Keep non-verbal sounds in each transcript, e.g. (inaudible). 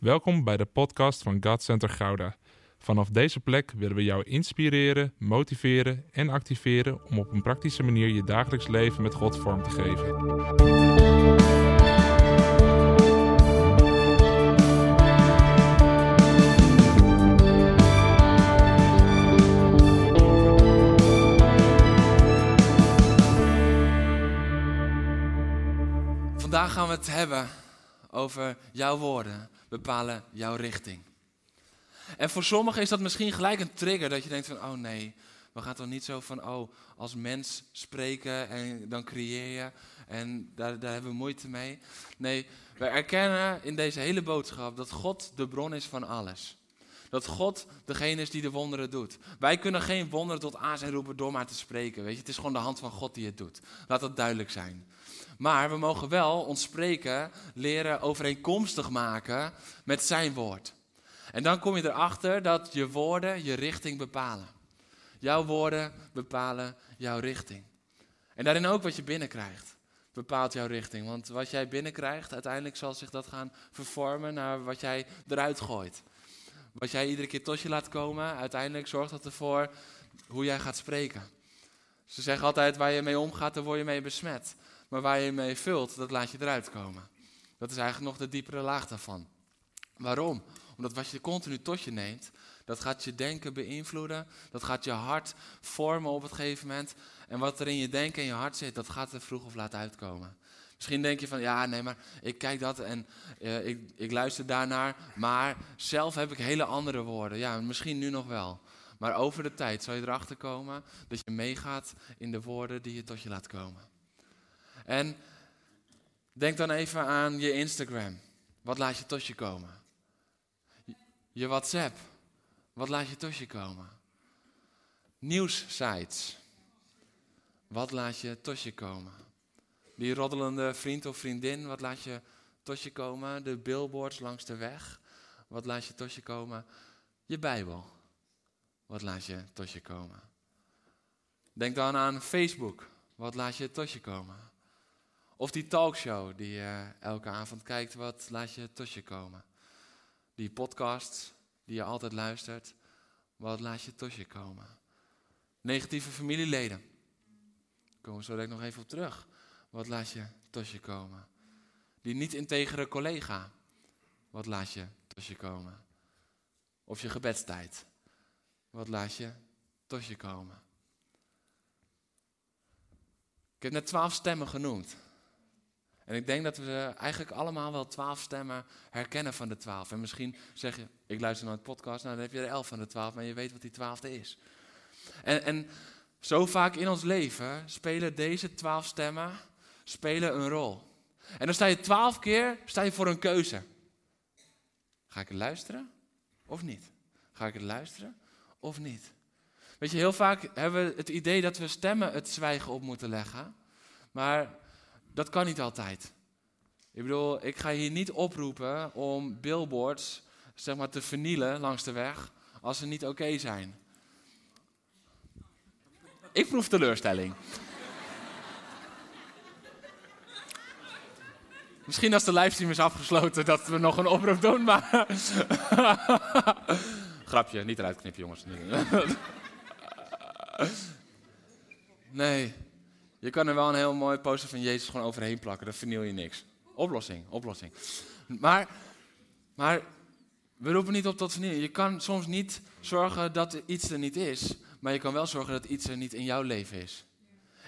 Welkom bij de podcast van God Center Gouda. Vanaf deze plek willen we jou inspireren, motiveren en activeren om op een praktische manier je dagelijks leven met God vorm te geven. Vandaag gaan we het hebben over jouw woorden bepalen jouw richting. En voor sommigen is dat misschien gelijk een trigger dat je denkt van oh nee, we gaan toch niet zo van oh als mens spreken en dan creëer je en daar, daar hebben we moeite mee. Nee, we erkennen in deze hele boodschap dat God de bron is van alles. Dat God degene is die de wonderen doet. Wij kunnen geen wonderen tot aan zijn roepen door maar te spreken. Weet je? Het is gewoon de hand van God die het doet. Laat dat duidelijk zijn. Maar we mogen wel ons spreken leren overeenkomstig maken met zijn woord. En dan kom je erachter dat je woorden je richting bepalen. Jouw woorden bepalen jouw richting. En daarin ook wat je binnenkrijgt bepaalt jouw richting. Want wat jij binnenkrijgt, uiteindelijk zal zich dat gaan vervormen naar wat jij eruit gooit. Wat jij iedere keer tot je laat komen, uiteindelijk zorgt dat ervoor hoe jij gaat spreken. Ze zeggen altijd, waar je mee omgaat, daar word je mee besmet. Maar waar je mee vult, dat laat je eruit komen. Dat is eigenlijk nog de diepere laag daarvan. Waarom? Omdat wat je continu tot je neemt, dat gaat je denken beïnvloeden. Dat gaat je hart vormen op het gegeven moment. En wat er in je denken en je hart zit, dat gaat er vroeg of laat uitkomen. Misschien denk je van, ja, nee, maar ik kijk dat en uh, ik, ik luister daarnaar. Maar zelf heb ik hele andere woorden. Ja, misschien nu nog wel. Maar over de tijd zal je erachter komen dat je meegaat in de woorden die je tot je laat komen. En denk dan even aan je Instagram. Wat laat je tot je komen? Je WhatsApp. Wat laat je tot je komen? Nieuwssites. Wat laat je tot je komen? Die roddelende vriend of vriendin, wat laat je tot je komen? De billboards langs de weg. Wat laat je tot je komen? Je Bijbel. Wat laat je tot je komen? Denk dan aan Facebook. Wat laat je tot je komen? Of die talkshow die je elke avond kijkt, wat laat je je komen? Die podcast die je altijd luistert, wat laat je tot je komen? Negatieve familieleden. Daar komen we zo direct nog even op terug. Wat laat je tot je komen? Die niet integere collega. Wat laat je je komen? Of je gebedstijd. Wat laat je tot je komen? Ik heb net twaalf stemmen genoemd. En ik denk dat we eigenlijk allemaal wel twaalf stemmen herkennen van de twaalf. En misschien zeg je, ik luister naar het podcast, nou dan heb je er elf van de twaalf, maar je weet wat die twaalfde is. En, en zo vaak in ons leven spelen deze twaalf stemmen spelen een rol. En dan sta je twaalf keer sta je voor een keuze. Ga ik het luisteren of niet? Ga ik het luisteren of niet? Weet je, heel vaak hebben we het idee dat we stemmen het zwijgen op moeten leggen. Maar dat kan niet altijd. Ik bedoel, ik ga hier niet oproepen om billboards zeg maar, te vernielen langs de weg als ze niet oké zijn. Ik proef teleurstelling. Misschien als de livestream is afgesloten dat we nog een oproep doen, maar... Grapje, niet eruit knippen jongens. nee, je kan er wel een heel mooi poster van Jezus gewoon overheen plakken, dan verniel je niks. Oplossing, oplossing. Maar, maar we roepen niet op tot vernieling. Je kan soms niet zorgen dat iets er niet is, maar je kan wel zorgen dat iets er niet in jouw leven is.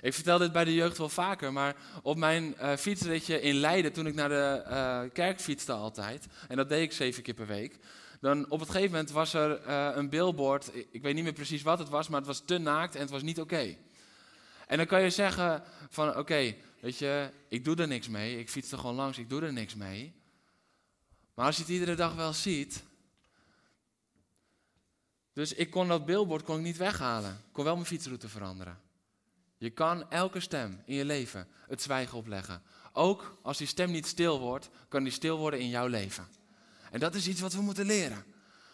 Ik vertel dit bij de jeugd wel vaker, maar op mijn uh, in Leiden, toen ik naar de uh, kerk fietste altijd, en dat deed ik zeven keer per week, dan op het gegeven moment was er uh, een billboard, ik, weet niet meer precies wat het was, maar het was te naakt en het was niet oké. En dan kan je zeggen van oké, weet je, ik doe er niks mee, ik fiets er gewoon langs, ik doe er niks mee. Maar als je het iedere dag wel ziet, dus ik kon dat billboard kon ik niet weghalen, ik kon wel mijn fietsroute veranderen. Je kan elke stem in je leven het zwijgen opleggen. Ook als die stem niet stil wordt, kan die stil worden in jouw leven. En dat is iets wat we moeten leren.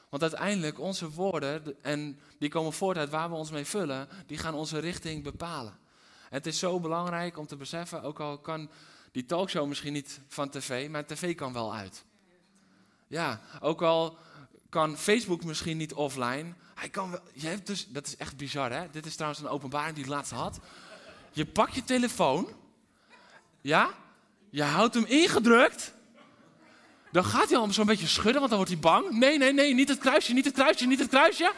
Want uiteindelijk, onze woorden, en die komen voort uit waar we ons mee vullen, die gaan onze richting bepalen. Het is zo belangrijk om te beseffen, ook al kan die talkshow misschien niet van tv, maar tv kan wel uit. Ja, ook al kan Facebook misschien niet offline. Hij kan wel, je hebt dus, dat is echt bizar hè. Dit is trouwens een openbaring die ik laatst had. Je pakt je telefoon. Ja, je houdt hem ingedrukt. Dan gaat hij al zo'n beetje schudden, want dan wordt hij bang. Nee, nee, nee, niet het kruisje, niet het kruisje, niet het kruisje.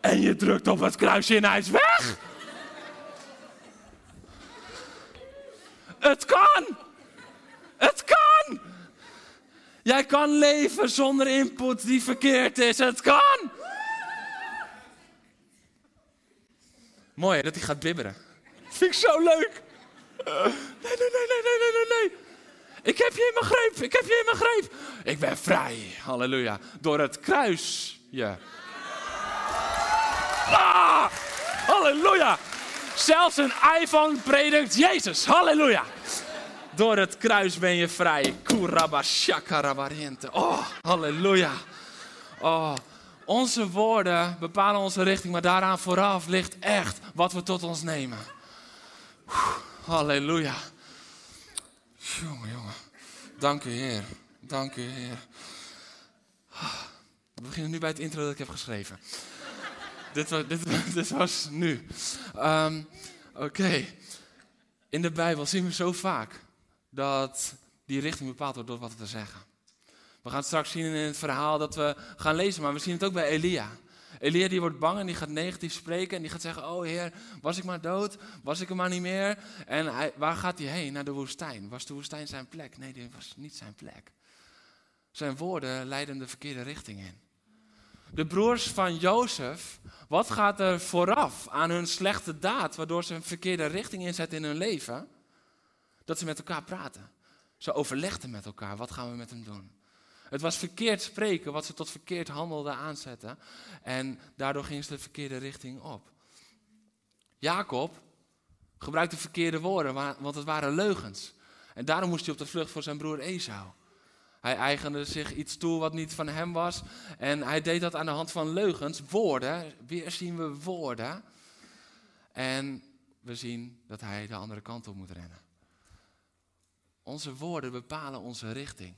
En je drukt op het kruisje en hij is weg. Het kan! Het kan! Jij kan leven zonder input die verkeerd is. Het kan! Mooi dat hij gaat bibberen. Dat vind ik zo leuk. Nee, nee, nee, nee, nee, nee, nee, nee. Ik heb je in mijn greep, ik heb je in mijn greep. Ik ben vrij, halleluja, door het kruis. Ja. Ah, halleluja. Zelfs een iPhone predikt Jezus, halleluja. Door het kruis ben je vrij. Kurabashakarabarente. Oh, halleluja. Oh, onze woorden bepalen onze richting, maar daaraan vooraf ligt echt wat we tot ons nemen. Halleluja. Jongen, jongen. Dank u, Heer. Dank u, Heer. We beginnen nu bij het intro dat ik heb geschreven. Dit, was, dit, (laughs) dit, was nu. Um, Oké. In de Bijbel zien we zo vaak dat die richting bepaald wordt door wat we te zeggen. We gaan straks zien in het verhaal dat we gaan lezen, maar we zien het ook bij Elia. Elia die wordt bang en die gaat negatief spreken en die gaat zeggen, oh heer, was ik maar dood? Was ik er maar niet meer? En hij, waar gaat hij heen? Naar de woestijn. Was de woestijn zijn plek? Nee, die was niet zijn plek. Zijn woorden leiden de verkeerde richting in. De broers van Jozef, wat gaat er vooraf aan hun slechte daad, waardoor ze een verkeerde richting inzetten in hun leven? Dat ze met elkaar praten. Ze overlegden met elkaar, wat gaan we met hem doen? Het was verkeerd spreken wat ze tot verkeerd handelden aanzetten. En daardoor ging ze de verkeerde richting op. Jacob gebruikte verkeerde woorden, want het waren leugens. En daarom moest hij op de vlucht voor zijn broer Esau. Hij eigende zich iets toe wat niet van hem was. En hij deed dat aan de hand van leugens, woorden. Weer zien we woorden. En we zien dat hij de andere kant op moet rennen. Onze woorden bepalen onze richting.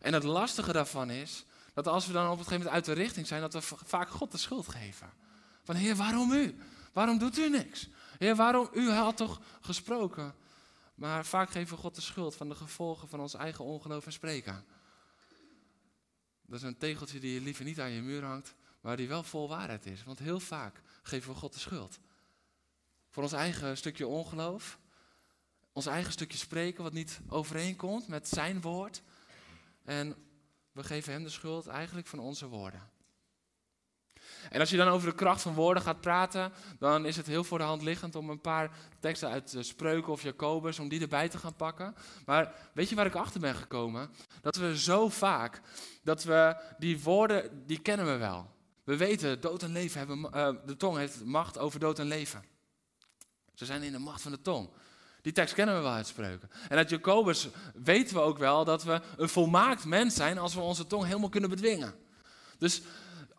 En het lastige daarvan is dat als we dan op een gegeven moment uit de richting zijn, dat we vaak God de schuld geven. Van Heer, waarom u? Waarom doet u niks? Heer, waarom? U had toch gesproken? Maar vaak geven we God de schuld van de gevolgen van ons eigen ongeloof en spreken. Dat is een tegeltje die je liever niet aan je muur hangt, maar die wel vol waarheid is. Want heel vaak geven we God de schuld. Voor ons eigen stukje ongeloof, ons eigen stukje spreken wat niet overeenkomt met zijn woord. En we geven hem de schuld eigenlijk van onze woorden. En als je dan over de kracht van woorden gaat praten, dan is het heel voor de hand liggend om een paar teksten uit Spreuken of Jacobus, om die erbij te gaan pakken. Maar weet je waar ik achter ben gekomen? Dat we zo vaak, dat we die woorden, die kennen we wel. We weten, dood en leven hebben, uh, de tong heeft macht over dood en leven. Ze zijn in de macht van de tong. Die tekst kennen we wel uit spreuken. En uit Jacobus weten we ook wel dat we een volmaakt mens zijn als we onze tong helemaal kunnen bedwingen. Dus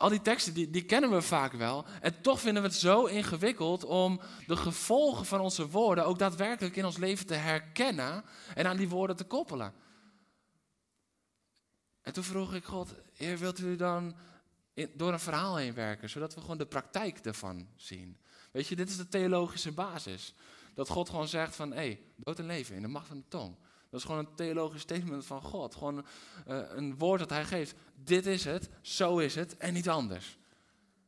al die teksten die, die kennen we vaak wel. En toch vinden we het zo ingewikkeld om de gevolgen van onze woorden ook daadwerkelijk in ons leven te herkennen en aan die woorden te koppelen. En toen vroeg ik God, Heer, wilt u dan door een verhaal heen werken, zodat we gewoon de praktijk ervan zien? Weet je, dit is de theologische basis. Dat God gewoon zegt van, hé, hey, dood en leven in de macht van de tong. Dat is gewoon een theologisch statement van God. Gewoon uh, een woord dat hij geeft. Dit is het, zo is het en niet anders.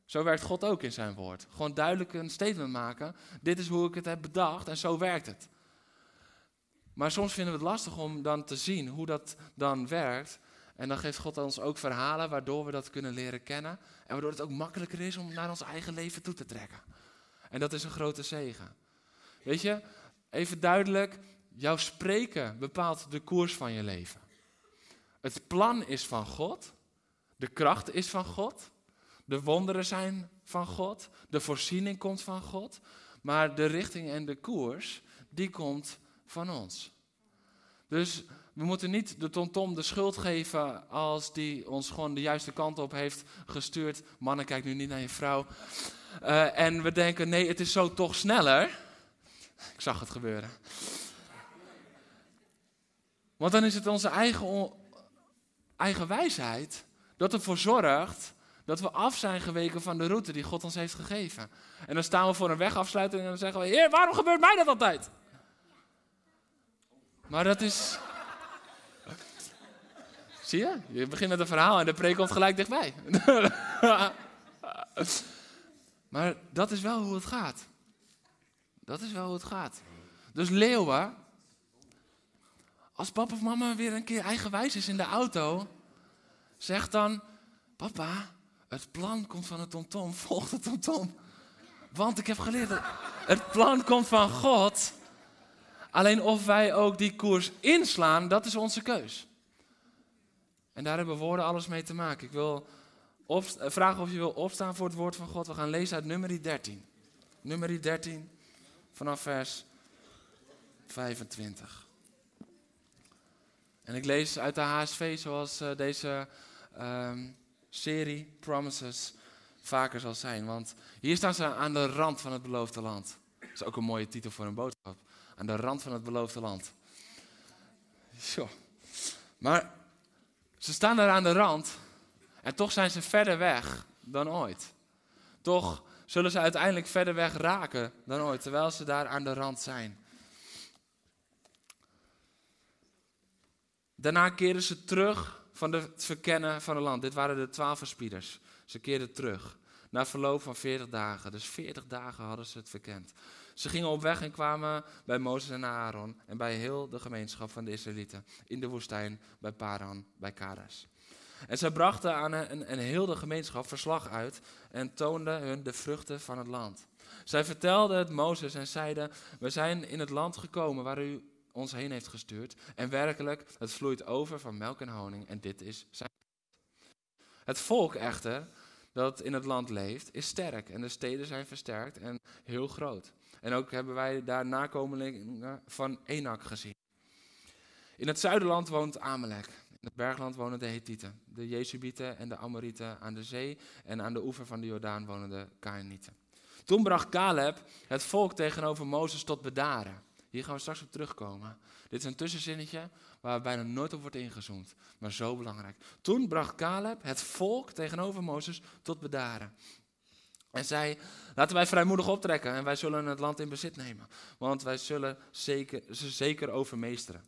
Zo werkt God ook in zijn woord. Gewoon duidelijk een statement maken. Dit is hoe ik het heb bedacht en zo werkt het. Maar soms vinden we het lastig om dan te zien hoe dat dan werkt. En dan geeft God ons ook verhalen waardoor we dat kunnen leren kennen. En waardoor het ook makkelijker is om naar ons eigen leven toe te trekken. En dat is een grote zegen. Weet je, even duidelijk, jouw spreken bepaalt de koers van je leven. Het plan is van God, de kracht is van God, de wonderen zijn van God, de voorziening komt van God, maar de richting en de koers, die komt van ons. Dus we moeten niet de tontom de schuld geven als die ons gewoon de juiste kant op heeft gestuurd. Mannen, kijk nu niet naar je vrouw. Uh, en we denken, nee, het is zo toch sneller. Ik zag het gebeuren. Want dan is het onze eigen eigen wijsheid dat ervoor zorgt dat we af zijn geweken van de route die God ons heeft gegeven. En dan staan we voor een wegafsluiting en dan zeggen we: Heer, waarom gebeurt mij dat altijd? Maar dat is. (laughs) Zie je? Je begint met een verhaal en de preek komt gelijk dichtbij. (laughs) maar dat is wel hoe het gaat. Dat is wel hoe het gaat. Dus leeuwen, als papa of mama weer een keer eigenwijs is in de auto, zeg dan: Papa, het plan komt van het tomtom, volg de tomtom. Want ik heb geleerd dat het plan komt van God. Alleen of wij ook die koers inslaan, dat is onze keus. En daar hebben woorden alles mee te maken. Ik wil eh, vragen of je wil opstaan voor het woord van God. We gaan lezen uit nummer 13. Nummer 13, vanaf vers 25. En ik lees uit de HSV zoals uh, deze um, serie Promises vaker zal zijn. Want hier staan ze aan de rand van het beloofde land. Dat is ook een mooie titel voor een boodschap. Aan de rand van het beloofde land. Zo. Maar ze staan daar aan de rand en toch zijn ze verder weg dan ooit. Toch zullen ze uiteindelijk verder weg raken dan ooit, terwijl ze daar aan de rand zijn. Daarna keren ze terug van het verkennen van het land. Dit waren de twaalf verspieders. Ze keerden terug. Na verloop van 40 dagen. Dus 40 dagen hadden ze het verkend. Ze gingen op weg en kwamen bij Mozes en Aaron en bij heel de gemeenschap van de Israëlieten in de woestijn bij Paran, bij Karas. En zij brachten aan een, een heel de gemeenschap verslag uit en toonden hun de vruchten van het land. Zij vertelden het Mozes en zeiden: We zijn in het land gekomen waar u ons heen heeft gestuurd. En werkelijk, het vloeit over van melk en honing. En dit is zijn. Het volk echter, dat in het land leeft, is sterk. En de steden zijn versterkt en heel groot. En ook hebben wij daar nakomelingen van Enak gezien. In het zuiderland woont Amalek. In het bergland wonen de Hethieten, de Jezubieten en de Amorieten aan de zee. En aan de oever van de Jordaan wonen de Kainieten. Toen bracht Caleb het volk tegenover Mozes tot bedaren. Hier gaan we straks op terugkomen. Dit is een tussenzinnetje waar bijna nooit op wordt ingezoomd, maar zo belangrijk. Toen bracht Caleb het volk tegenover Mozes tot bedaren. En zei, laten wij vrijmoedig optrekken en wij zullen het land in bezit nemen. Want wij zullen zeker, ze zeker overmeesteren.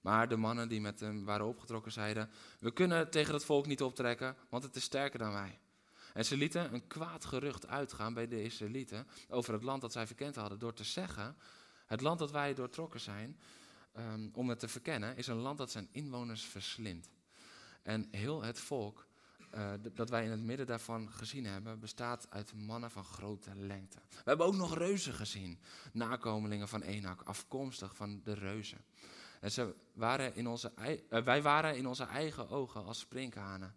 Maar de mannen die met hem waren opgetrokken zeiden, we kunnen tegen het volk niet optrekken, want het is sterker dan wij. En ze lieten een kwaad gerucht uitgaan bij de Israëlieten over het land dat zij verkend hadden, door te zeggen, het land dat wij doortrokken zijn, um, om het te verkennen, is een land dat zijn inwoners verslindt. En heel het volk uh, dat wij in het midden daarvan gezien hebben, bestaat uit mannen van grote lengte. We hebben ook nog reuzen gezien, nakomelingen van Enak, afkomstig van de reuzen. En ze waren in onze, uh, wij waren in onze eigen ogen als sprinkhanen.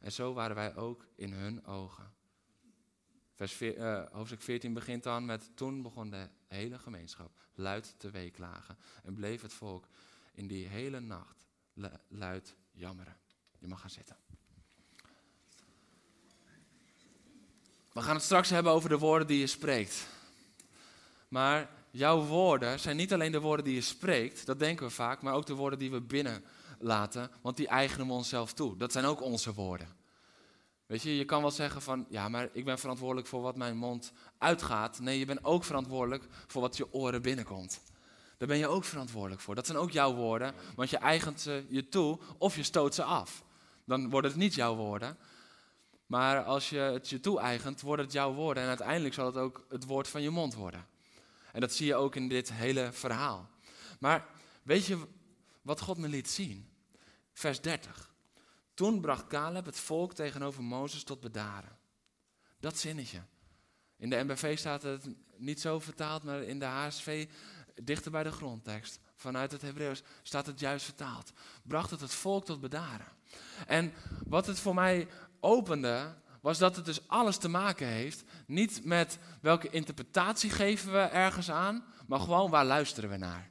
En zo waren wij ook in hun ogen. Vers uh, hoofdstuk 14 begint dan met: Toen begon de hele gemeenschap luid te weeklagen. En bleef het volk in die hele nacht luid jammeren. Je mag gaan zitten. We gaan het straks hebben over de woorden die je spreekt. Maar jouw woorden zijn niet alleen de woorden die je spreekt, dat denken we vaak, maar ook de woorden die we binnenlaten, want die eigenen we onszelf toe. Dat zijn ook onze woorden. Weet je, je kan wel zeggen van, ja, maar ik ben verantwoordelijk voor wat mijn mond uitgaat. Nee, je bent ook verantwoordelijk voor wat je oren binnenkomt. Daar ben je ook verantwoordelijk voor. Dat zijn ook jouw woorden, want je eigent ze je toe of je stoot ze af. Dan worden het niet jouw woorden. Maar als je het je toe-eigent, wordt het jouw woorden. En uiteindelijk zal het ook het woord van je mond worden. En dat zie je ook in dit hele verhaal. Maar weet je wat God me liet zien? Vers 30. Toen bracht Caleb het volk tegenover Mozes tot bedaren. Dat zinnetje. In de MBV staat het niet zo vertaald, maar in de HSV dichter bij de grondtekst. Vanuit het Hebreeuws staat het juist vertaald. Bracht het het volk tot bedaren. En wat het voor mij opende, was dat het dus alles te maken heeft. Niet met welke interpretatie geven we ergens aan, maar gewoon waar luisteren we naar.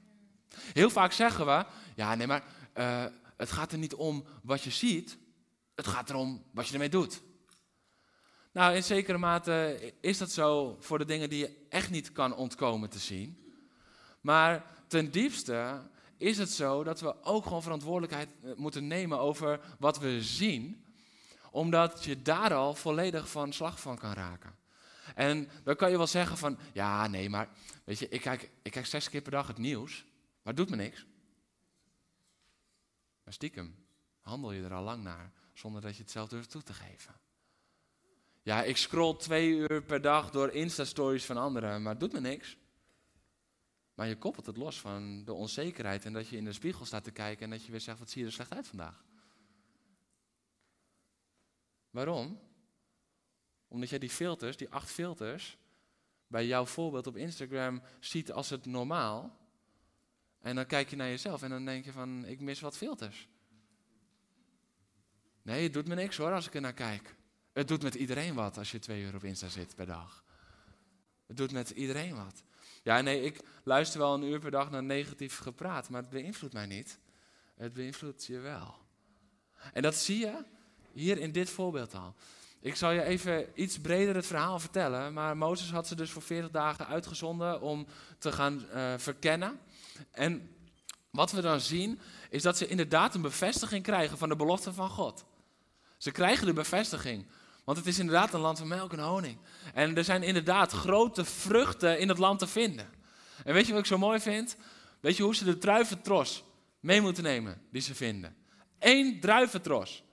Heel vaak zeggen we, ja nee maar uh, het gaat er niet om wat je ziet, het gaat erom wat je ermee doet. Nou, in zekere mate is dat zo voor de dingen die je echt niet kan ontkomen te zien. Maar ten diepste is het zo dat we ook gewoon verantwoordelijkheid eh, moeten nemen over wat we zien, omdat je daar al volledig van slag van kan raken. En dan kan je wel zeggen van, ja, nee, maar weet je, ik kijk, ik kijk zes keer per dag het nieuws, maar het doet me niks. Maar stiekem handel je er al lang naar, zonder dat je het zelf durft toe te geven. Ja, ik scroll twee uur per dag door Insta-stories van anderen, maar het doet me niks. Maar je koppelt het los van de onzekerheid en dat je in de spiegel staat te kijken en dat je weer zegt, wat zie je er slecht uit vandaag? Waarom? Omdat jij die filters, die acht filters, bij jouw voorbeeld op Instagram ziet als het normaal. En dan kijk je naar jezelf en dan denk je van, ik mis wat filters. Nee, het doet me niks hoor als ik er naar kijk. Het doet met iedereen wat als je twee uur op Insta zit per dag. Het doet met iedereen wat. Ja, nee, ik luister wel een uur per dag naar negatief gepraat, maar het beïnvloedt mij niet. Het beïnvloedt je wel. En dat zie je hier in dit voorbeeld al. Ik zal je even iets breder het verhaal vertellen. Maar Mozes had ze dus voor 40 dagen uitgezonden om te gaan uh, verkennen. En wat we dan zien, is dat ze inderdaad een bevestiging krijgen van de belofte van God. Ze krijgen de bevestiging. Want het is inderdaad een land van melk en honing. En er zijn inderdaad grote vruchten in het land te vinden. En weet je wat ik zo mooi vind? Weet je hoe ze de druiventros mee moeten nemen die ze vinden? Eén druiventros.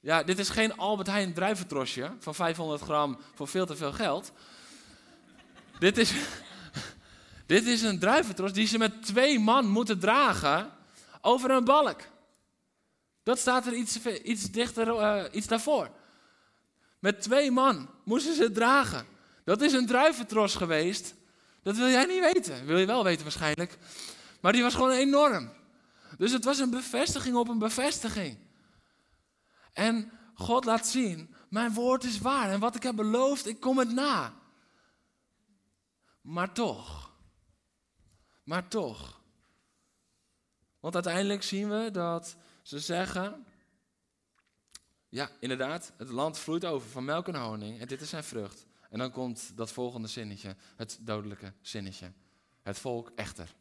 Ja, dit is geen Albert Heijn druiventrosje van 500 gram voor veel te veel geld. dit, is, (laughs) dit is een druiventros die ze met twee man moeten dragen over een balk. Dat staat er iets, iets dichter, uh, iets daarvoor. Met twee man moesten ze het dragen. Dat is een druiventros geweest. Dat wil jij niet weten. Wil je wel weten waarschijnlijk. Maar die was gewoon enorm. Dus het was een bevestiging op een bevestiging. En God laat zien, mijn woord is waar. En wat ik heb beloofd, ik kom het na. Maar toch. Maar toch. Want uiteindelijk zien we dat ze zeggen, ja, inderdaad, het land vloeit over van melk en honing en dit is zijn vrucht. En dan komt dat volgende zinnetje, het dodelijke zinnetje. Het volk echter.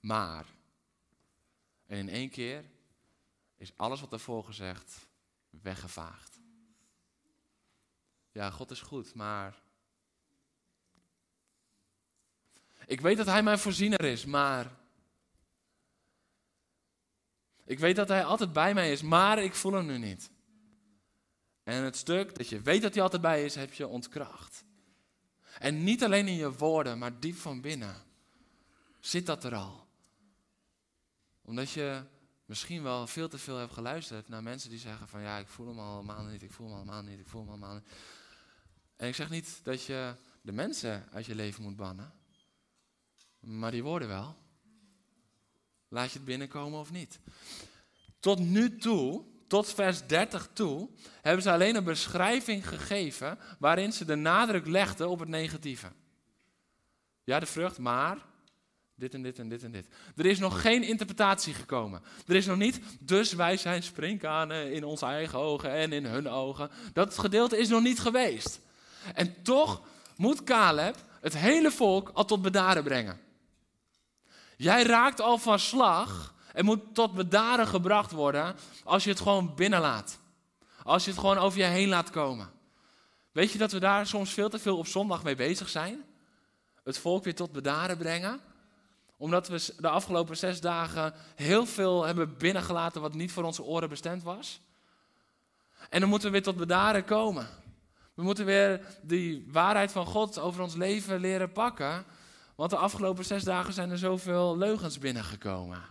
Maar. En in één keer is alles wat daarvoor gezegd weggevaagd. Ja, God is goed, maar. Ik weet dat Hij mijn voorziener is, maar. Ik weet dat Hij altijd bij mij is, maar ik voel Hem nu niet. En het stuk dat je weet dat Hij altijd bij is, heb je ontkracht. En niet alleen in je woorden, maar diep van binnen zit dat er al. Omdat je misschien wel veel te veel hebt geluisterd naar mensen die zeggen van ja, ik voel hem al maanden niet, ik voel hem al maanden niet, ik voel hem al maanden niet. En ik zeg niet dat je de mensen uit je leven moet bannen, maar die woorden wel. Laat je het binnenkomen of niet. Tot nu toe, tot vers 30 toe, hebben ze alleen een beschrijving gegeven waarin ze de nadruk legden op het negatieve. Ja, de vrucht, maar dit en dit en dit en dit. Er is nog geen interpretatie gekomen. Er is nog niet, dus wij zijn springkanen in onze eigen ogen en in hun ogen. Dat gedeelte is nog niet geweest. En toch moet Caleb het hele volk al tot bedaren brengen. Jij raakt al van slag en moet tot bedaren gebracht worden als je het gewoon binnenlaat. Als je het gewoon over je heen laat komen. Weet je dat we daar soms veel te veel op zondag mee bezig zijn? Het volk weer tot bedaren brengen omdat we de afgelopen zes dagen heel veel hebben binnengelaten wat niet voor onze oren bestemd was. En dan moeten we weer tot bedaren komen. We moeten weer die waarheid van God over ons leven leren pakken. Want de afgelopen zes dagen zijn er zoveel leugens binnengekomen.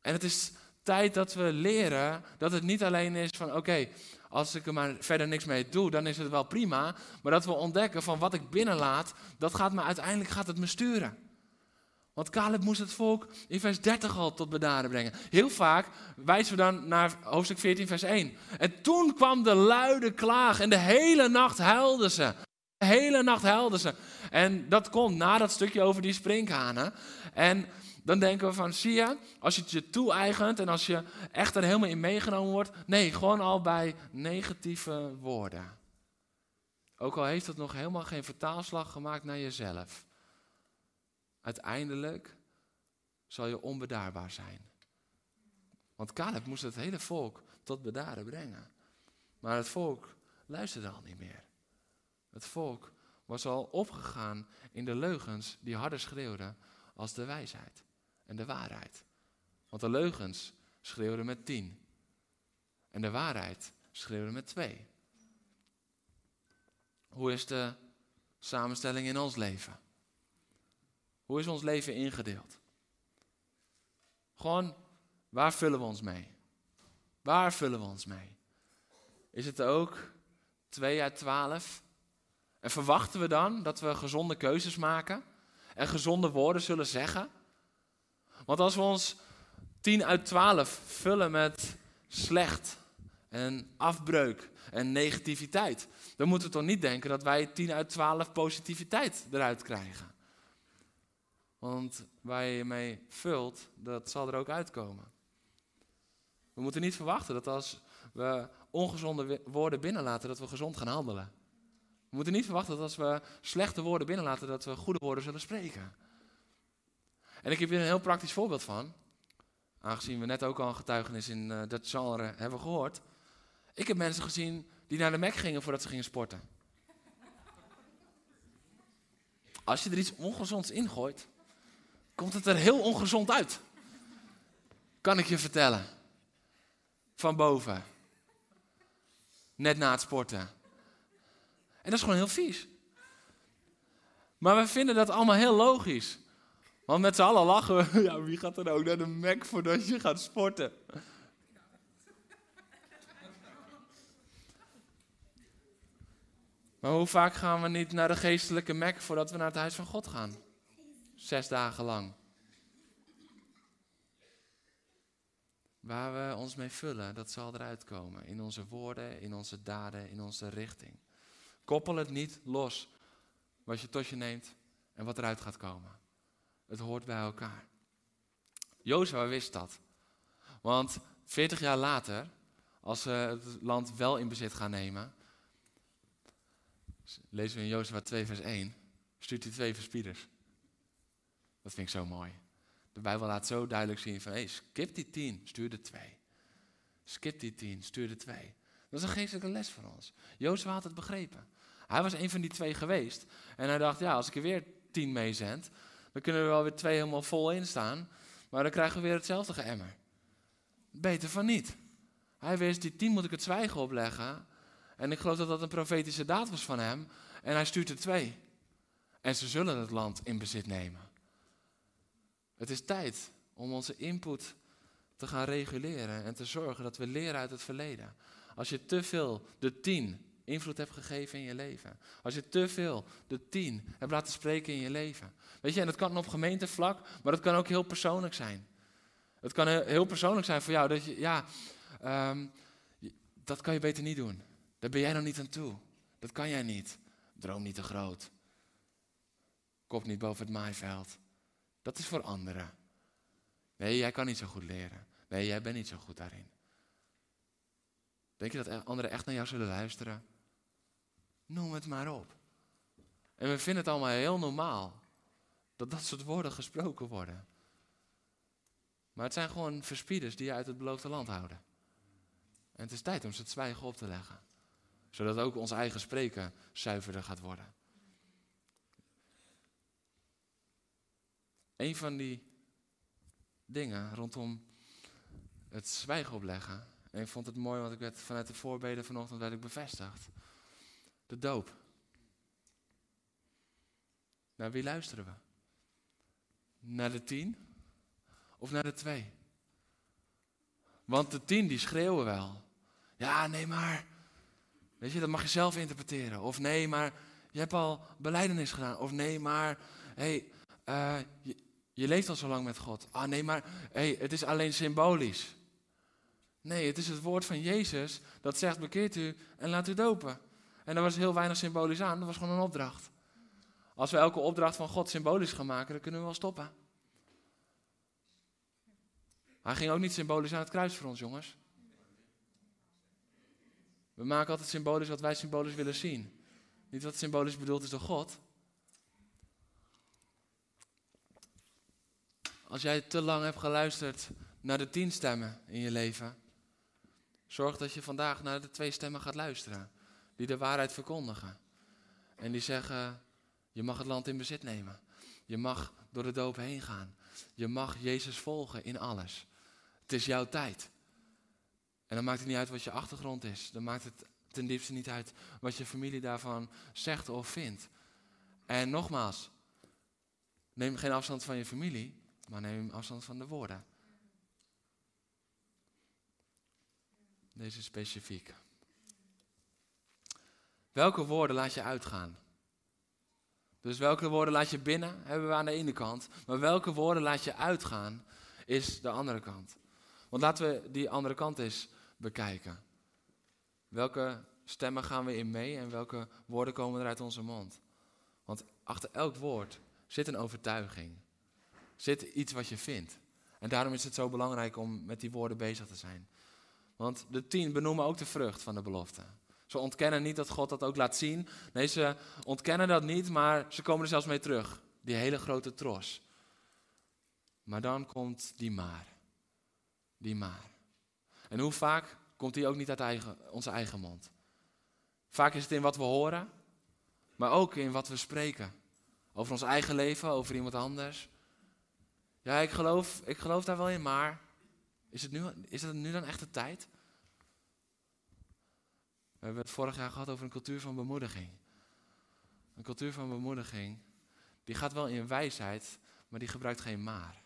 En het is tijd dat we leren dat het niet alleen is van oké, als ik er maar verder niks mee doe, dan is het wel prima. Maar dat we ontdekken van wat ik binnenlaat, dat gaat me uiteindelijk gaat het me sturen. Want Caleb moest het volk in vers 30 al tot bedaren brengen. Heel vaak wijzen we dan naar hoofdstuk 14, vers 1. En toen kwam de luide klaag en de hele nacht huilden ze. Hele nacht huilden ze. En dat komt na dat stukje over die sprinkhanen. En dan denken we van, zie je, als je het je toe-eigent en als je echt er helemaal in meegenomen wordt. Nee, gewoon al bij negatieve woorden. Ook al heeft het nog helemaal geen vertaalslag gemaakt naar jezelf. uiteindelijk zal je onbedaarbaar zijn. Want Caleb moest het hele volk tot bedaren brengen. Maar het volk luisterde al niet meer. Het volk was al opgegaan in de leugens die harder schreeuwden als de wijsheid en de waarheid. Want de leugens schreeuwden met tien. En de waarheid schreeuwde met twee. Hoe is de samenstelling in ons leven? Hoe is ons leven ingedeeld? Gewoon, waar vullen we ons mee? Waar vullen we ons mee? Is het ook 2 uit 12? En verwachten we dan dat we gezonde keuzes maken en gezonde woorden zullen zeggen? Want als we ons 10 uit 12 vullen met slecht en afbreuk en negativiteit, dan moeten we toch niet denken dat wij 10 uit 12 positiviteit eruit krijgen. Want waar je mee vult, dat zal er ook uitkomen. We moeten niet verwachten dat als we ongezonde woorden binnenlaten, dat we gezond gaan handelen. We moeten niet verwachten dat als we slechte woorden binnenlaten, dat we goede woorden zullen spreken. En ik heb hier een heel praktisch voorbeeld van. Aangezien we net ook al een getuigenis in uh, dat genre hebben gehoord. Ik heb mensen gezien die naar de Mac gingen voordat ze gingen sporten. Als je er iets ongezonds ingooit, komt het er heel ongezond uit. Kan ik je vertellen. Van boven. Net na het sporten. En dat is gewoon heel vies. Maar we vinden dat allemaal heel logisch. Want met z'n allen lachen we. (laughs) Ja, wie gaat er ook naar de Mac voordat je gaat sporten? Maar hoe vaak gaan we niet naar de geestelijke Mac voordat we naar het huis van God gaan? Zes dagen lang. Waar we ons mee vullen, dat zal eruit komen. In onze woorden, in onze daden, in onze richting. Koppel het niet los wat je tot je neemt en wat eruit gaat komen. Het hoort bij elkaar. Jozua wist dat. Want 40 jaar later, als ze het land wel in bezit gaan nemen, lezen we in Jozua 2 vers 1, stuurt hij twee verspieders. Dat vind ik zo mooi. De Bijbel laat zo duidelijk zien van, hey, skip die tien, stuur de twee. Skip die tien, stuur de twee. Dat is een geestelijke les voor ons. Jozua had het begrepen. Hij was een van die twee geweest. En hij dacht, ja, als ik er weer tien meezend, dan kunnen we wel weer twee helemaal vol in staan. Maar dan krijgen we weer hetzelfde geëmmer. Beter van niet. Hij wist, die tien moet ik het zwijgen opleggen. En ik geloof dat dat een profetische daad was van hem. En hij stuurt er twee. En ze zullen het land in bezit nemen. Het is tijd om onze input te gaan reguleren en te zorgen dat we leren uit het verleden. Als je te veel de tien invloed hebt gegeven in je leven. Als je te veel de tien hebt laten spreken in je leven. Weet je, en dat kan op gemeentevlak, maar dat kan ook heel persoonlijk zijn. Het kan heel persoonlijk zijn voor jou dat je, ja, um, dat kan je beter niet doen. Daar ben jij nog niet aan toe. Dat kan jij niet. Droom niet te groot. Kop niet boven het maaiveld. Dat is voor anderen. Nee, jij kan niet zo goed leren. Nee, jij bent niet zo goed daarin. Denk je dat anderen echt naar jou zullen luisteren? Noem het maar op. En we vinden het allemaal heel normaal dat dat soort woorden gesproken worden. Maar het zijn gewoon verspieders die je uit het beloofde land houden. En het is tijd om ze het zwijgen op te leggen. Zodat ook ons eigen spreken zuiverder gaat worden. Een van die dingen rondom het zwijgen opleggen. En ik vond het mooi, want ik werd vanuit de voorbeden vanochtend werd ik bevestigd. De doop. Naar wie luisteren we? Naar de tien of naar de twee? Want de tien die schreeuwen wel. Ja, nee maar. Weet je, dat mag je zelf interpreteren. Of nee, maar je hebt al beleidenis gedaan. Of nee, maar. Hé, hey, uh, je, je leeft al zo lang met God. Ah nee, maar hey, het is alleen symbolisch. Nee, het is het woord van Jezus dat zegt: bekeert u en laat u dopen. En daar was heel weinig symbolisch aan, dat was gewoon een opdracht. Als we elke opdracht van God symbolisch gaan maken, dan kunnen we wel stoppen. Hij ging ook niet symbolisch aan het kruis voor ons, jongens. We maken altijd symbolisch wat wij symbolisch willen zien. Niet wat symbolisch bedoeld is door God. als jij te lang hebt geluisterd naar de tien stemmen in je leven, zorg dat je vandaag naar de twee stemmen gaat luisteren. Die de waarheid verkondigen. En die zeggen, je mag het land in bezit nemen. Je mag door de doop heen gaan. Je mag Jezus volgen in alles. Het is jouw tijd. En dan maakt het niet uit wat je achtergrond is. Dan maakt het ten diepste niet uit wat je familie daarvan zegt of vindt. En nogmaals, neem geen afstand van je familie, maar neem afstand van de woorden. Deze specifiek. Welke woorden laat je uitgaan? Dus welke woorden laat je binnen, hebben we aan de ene kant. Maar welke woorden laat je uitgaan, is de andere kant. Want laten we die andere kant eens bekijken. Welke stemmen gaan we in mee en welke woorden komen er uit onze mond? Want achter elk woord zit een overtuiging. Zit iets wat je vindt. En daarom is het zo belangrijk om met die woorden bezig te zijn. Want de tien benoemen ook de vrucht van de belofte. Ze ontkennen niet dat God dat ook laat zien. Nee, ze ontkennen dat niet, maar ze komen er zelfs mee terug. Die hele grote tros. Maar dan komt die maar. Die maar. En hoe vaak komt die ook niet uit eigen, onze eigen mond? Vaak is het in wat we horen, maar ook in wat we spreken. Over ons eigen leven, over iemand anders. Ja, ik geloof, ik geloof daar wel in, maar is het, nu, is het nu dan echt de tijd? We hebben het vorig jaar gehad over een cultuur van bemoediging. Een cultuur van bemoediging, die gaat wel in wijsheid, maar die gebruikt geen maar.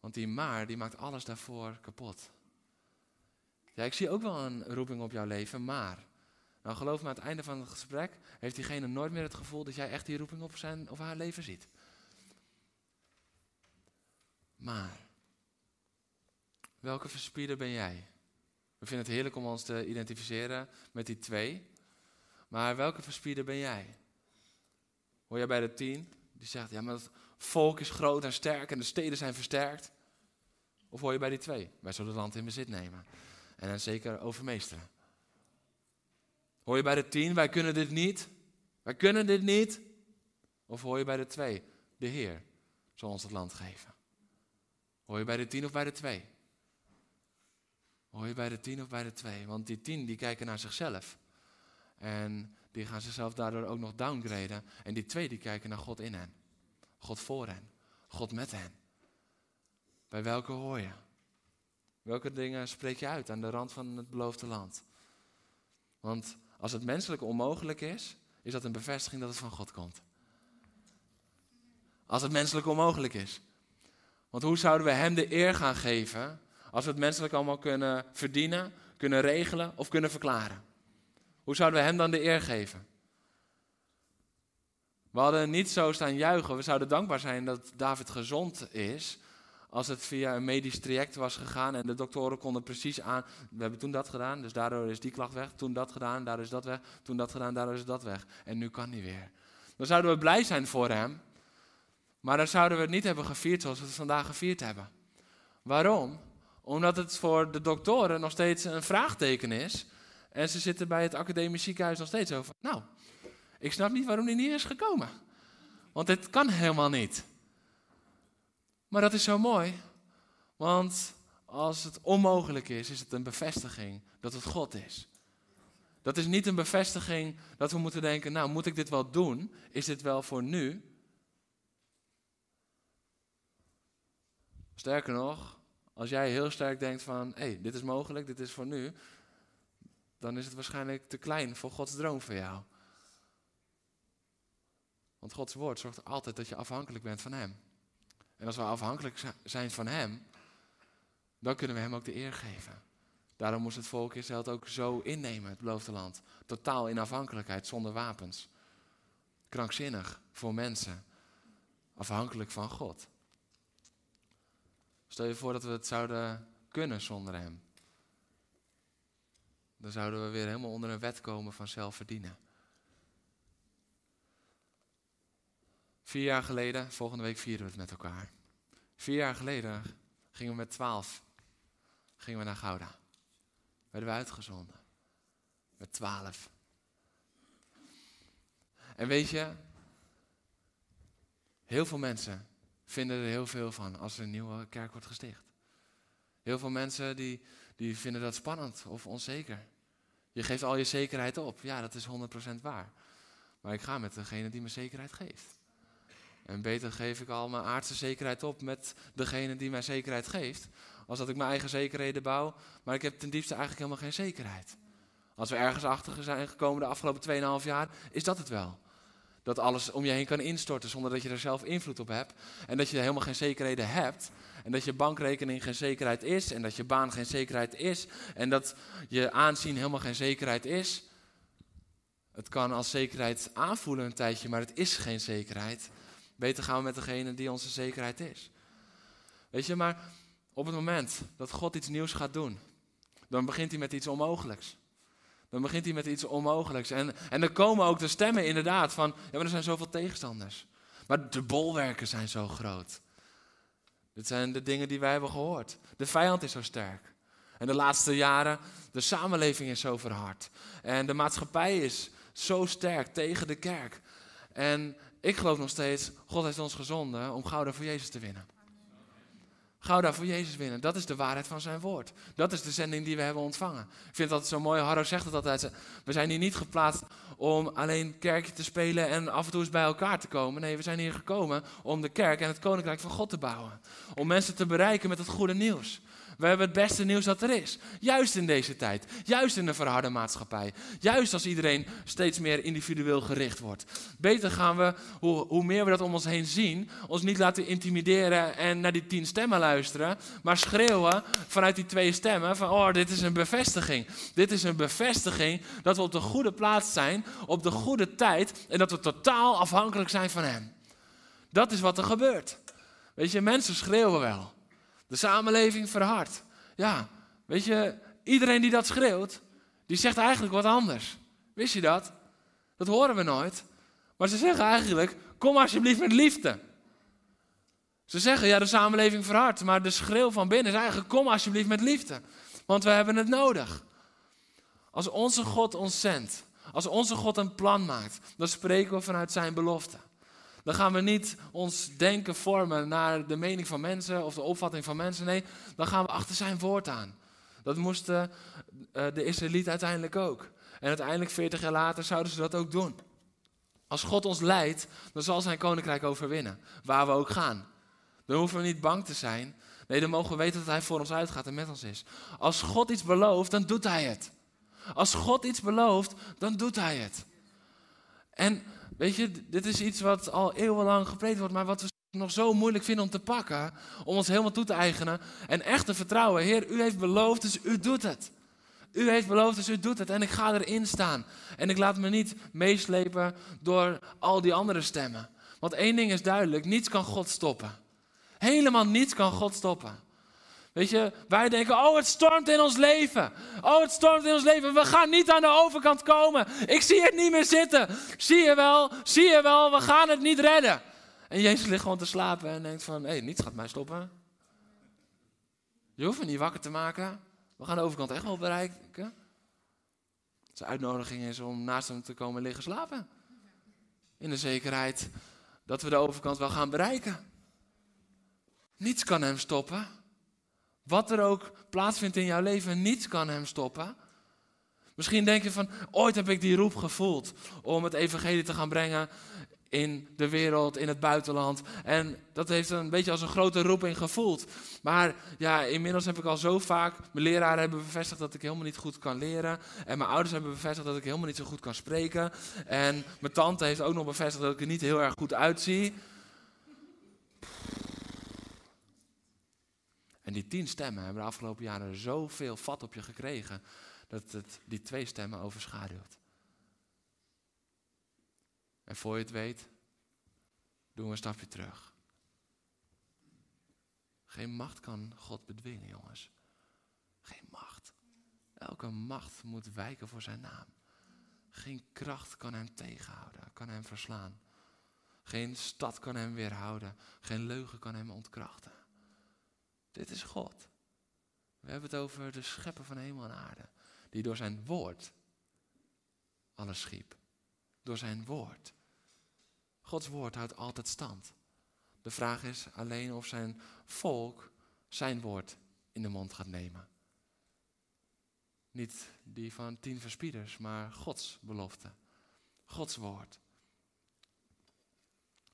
Want die maar, die maakt alles daarvoor kapot. Ja, ik zie ook wel een roeping op jouw leven, maar. Nou, geloof me, aan het einde van het gesprek heeft diegene nooit meer het gevoel dat jij echt die roeping op zijn of haar leven ziet. Maar, welke verspierder ben jij? We vinden het heerlijk om ons te identificeren met die twee. Maar welke verspierder ben jij? Hoor jij bij de tien? Die zegt, ja, maar het volk is groot en sterk en de steden zijn versterkt. Of hoor je bij die twee? Wij zullen het land in bezit nemen. En dan zeker overmeesteren. Hoor je bij de tien, wij kunnen dit niet? Wij kunnen dit niet? Of hoor je bij de twee, de Heer zal ons het land geven? Hoor je bij de tien of bij de twee? Hoor je bij de tien of bij de twee? Want die tien die kijken naar zichzelf. En die gaan zichzelf daardoor ook nog downgraden. En die twee die kijken naar God in hen. God voor hen. God met hen. Bij welke hoor je? Welke dingen spreek je uit aan de rand van het beloofde land? Want als het menselijk onmogelijk is, is dat een bevestiging dat het van God komt. Als het menselijk onmogelijk is. Want hoe zouden we Hem de eer gaan geven als we het menselijk allemaal kunnen verdienen, kunnen regelen of kunnen verklaren? Hoe zouden we Hem dan de eer geven? We hadden niet zo staan juichen. We zouden dankbaar zijn dat David gezond is. Als het via een medisch traject was gegaan en de doktoren konden precies aan. We hebben toen dat gedaan, dus daardoor is die klacht weg. Toen dat gedaan, daardoor is dat weg. Toen dat gedaan, daardoor is dat weg. En nu kan hij weer. Dan zouden we blij zijn voor hem. Maar dan zouden we het niet hebben gevierd zoals we het vandaag gevierd hebben. Waarom? Omdat het voor de doktoren nog steeds een vraagteken is. En ze zitten bij het academisch ziekenhuis nog steeds over. Nou, ik snap niet waarom die niet is gekomen. Want dit kan helemaal niet. Maar dat is zo mooi. Want als het onmogelijk is, is het een bevestiging dat het God is. Dat is niet een bevestiging dat we moeten denken, nou moet ik dit wel doen? Is dit wel voor nu? Sterker nog, als jij heel sterk denkt van, hé, hey, dit is mogelijk, dit is voor nu, dan is het waarschijnlijk te klein voor Gods droom voor jou. Want Gods woord zorgt altijd dat je afhankelijk bent van Hem. En als we afhankelijk zijn van Hem, dan kunnen we Hem ook de eer geven. Daarom moest het volk Israël ook zo innemen, het beloofde land. Totaal in afhankelijkheid, zonder wapens. Krankzinnig voor mensen. Afhankelijk van God. Stel je voor dat we het zouden kunnen zonder Hem. Dan zouden we weer helemaal onder een wet komen van zelfverdienen. Vier jaar geleden, volgende week vieren we het met elkaar. Vier jaar geleden gingen we met twaalf gingen we naar Gouda. Werden we uitgezonden. Met twaalf. En weet je, heel veel mensen vinden er heel veel van als er een nieuwe kerk wordt gesticht. Heel veel mensen die, die vinden dat spannend of onzeker. Je geeft al je zekerheid op. Ja, dat is 100% waar. Maar ik ga met degene die me zekerheid geeft. En beter geef ik al mijn aardse zekerheid op met degene die mij zekerheid geeft. Als dat ik mijn eigen zekerheden bouw, maar ik heb ten diepste eigenlijk helemaal geen zekerheid. Als we ergens achter zijn gekomen de afgelopen 2,5 jaar, is dat het wel. Dat alles om je heen kan instorten zonder dat je er zelf invloed op hebt. En dat je helemaal geen zekerheden hebt. En dat je bankrekening geen zekerheid is. En dat je baan geen zekerheid is. En dat je aanzien helemaal geen zekerheid is. Het kan als zekerheid aanvoelen een tijdje, maar het is geen zekerheid. Beter gaan we met degene die onze zekerheid is. Weet je, maar op het moment dat God iets nieuws gaat doen, dan begint hij met iets onmogelijks. Dan begint hij met iets onmogelijks. En, en dan komen ook de stemmen inderdaad van, ja maar er zijn zoveel tegenstanders. Maar de bolwerken zijn zo groot. Dit zijn de dingen die wij hebben gehoord. De vijand is zo sterk. En de laatste jaren, de samenleving is zo verhard. En de maatschappij is zo sterk tegen de kerk. En ik geloof nog steeds, God heeft ons gezonden om Gouda voor Jezus te winnen. Gouda voor Jezus winnen, dat is de waarheid van zijn woord. Dat is de zending die we hebben ontvangen. Ik vind dat zo mooi, Harro zegt het altijd. We zijn hier niet geplaatst om alleen kerkje te spelen en af en toe eens bij elkaar te komen. Nee, we zijn hier gekomen om de kerk en het koninkrijk van God te bouwen. Om mensen te bereiken met het goede nieuws. We hebben het beste nieuws dat er is. Juist in deze tijd. Juist in de verharde maatschappij. Juist als iedereen steeds meer individueel gericht wordt. Beter gaan we, hoe, hoe meer we dat om ons heen zien, ons niet laten intimideren en naar die tien stemmen luisteren. Maar schreeuwen vanuit die twee stemmen van, oh, dit is een bevestiging. Dit is een bevestiging dat we op de goede plaats zijn, op de goede tijd en dat we totaal afhankelijk zijn van Hem. Dat is wat er gebeurt. Weet je, mensen schreeuwen wel. De samenleving verhardt. Ja, weet je, iedereen die dat schreeuwt, die zegt eigenlijk wat anders. Wist je dat? Dat horen we nooit. Maar ze zeggen eigenlijk, kom alsjeblieft met liefde. Ze zeggen, ja, de samenleving verhardt, maar de schreeuw van binnen is eigenlijk, kom alsjeblieft met liefde. Want we hebben het nodig. Als onze God ons zendt, als onze God een plan maakt, dan spreken we vanuit zijn belofte. Dan gaan we niet ons denken vormen naar de mening van mensen of de opvatting van mensen. Nee, dan gaan we achter zijn woord aan. Dat moesten de Israëlieten uiteindelijk ook. En uiteindelijk, 40 jaar later, zouden ze dat ook doen. Als God ons leidt, dan zal zijn koninkrijk overwinnen. Waar we ook gaan. Dan hoeven we niet bang te zijn. Nee, dan mogen we weten dat hij voor ons uitgaat en met ons is. Als God iets belooft, dan doet hij het. Als God iets belooft, dan doet hij het. En Weet je, dit is iets wat al eeuwenlang gepreekt wordt, maar wat we nog zo moeilijk vinden om te pakken, om ons helemaal toe te eigenen. En echt te vertrouwen, Heer, u heeft beloofd, dus u doet het. U heeft beloofd, dus u doet het. En ik ga erin staan. En ik laat me niet meeslepen door al die andere stemmen. Want één ding is duidelijk, niets kan God stoppen. Helemaal niets kan God stoppen. Weet je, wij denken, oh het stormt in ons leven. Oh het stormt in ons leven. We gaan niet aan de overkant komen. Ik zie het niet meer zitten. Zie je wel, zie je wel, we gaan het niet redden. En Jezus ligt gewoon te slapen en denkt van, hé, niets gaat mij stoppen. Je hoeft me niet wakker te maken. We gaan de overkant echt wel bereiken. Zijn uitnodiging is om naast hem te komen liggen slapen. In de zekerheid dat we de overkant wel gaan bereiken. Niets kan hem stoppen. Wat er ook plaatsvindt in jouw leven, niets kan hem stoppen. Misschien denk je van, ooit heb ik die roep gevoeld om het evangelie te gaan brengen in de wereld, in het buitenland. En dat heeft een beetje als een grote roeping gevoeld. Maar ja, inmiddels heb ik al zo vaak, mijn leraren hebben bevestigd dat ik helemaal niet goed kan leren. En mijn ouders hebben bevestigd dat ik helemaal niet zo goed kan spreken. En mijn tante heeft ook nog bevestigd dat ik er niet heel erg goed uitzie. En die tien stemmen hebben de afgelopen jaren zoveel vat op je gekregen, dat het die twee stemmen overschaduwt. En voor je het weet, doen we een stapje terug. Geen macht kan God bedwingen, jongens. Geen macht. Elke macht moet wijken voor zijn naam. Geen kracht kan hem tegenhouden, kan hem verslaan. Geen stad kan hem weerhouden. Geen leugen kan hem ontkrachten. Dit is God. We hebben het over de schepper van hemel en aarde. Die door zijn woord alles schiep. Door zijn woord. Gods woord houdt altijd stand. De vraag is alleen of zijn volk zijn woord in de mond gaat nemen. Niet die van tien verspieders, maar Gods belofte. Gods woord.